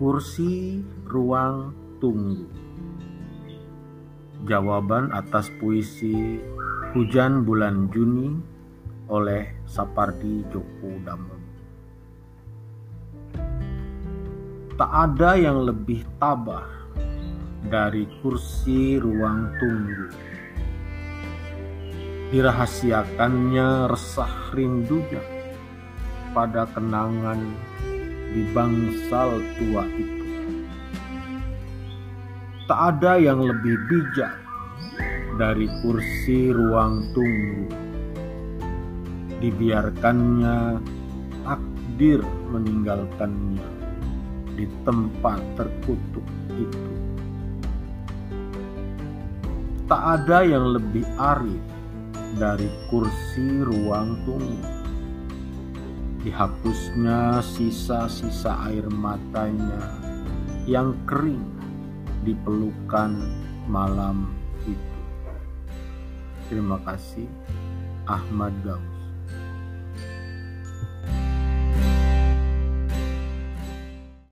Kursi ruang tunggu. Jawaban atas puisi Hujan Bulan Juni oleh Sapardi Djoko Damono. Tak ada yang lebih tabah dari kursi ruang tunggu. Dirahasiakannya resah rindunya pada kenangan di bangsal tua itu. Tak ada yang lebih bijak dari kursi ruang tunggu. Dibiarkannya takdir meninggalkannya di tempat terkutuk itu. Tak ada yang lebih arif dari kursi ruang tunggu dihapusnya sisa-sisa air matanya yang kering di pelukan malam itu. Terima kasih, Ahmad Gaus.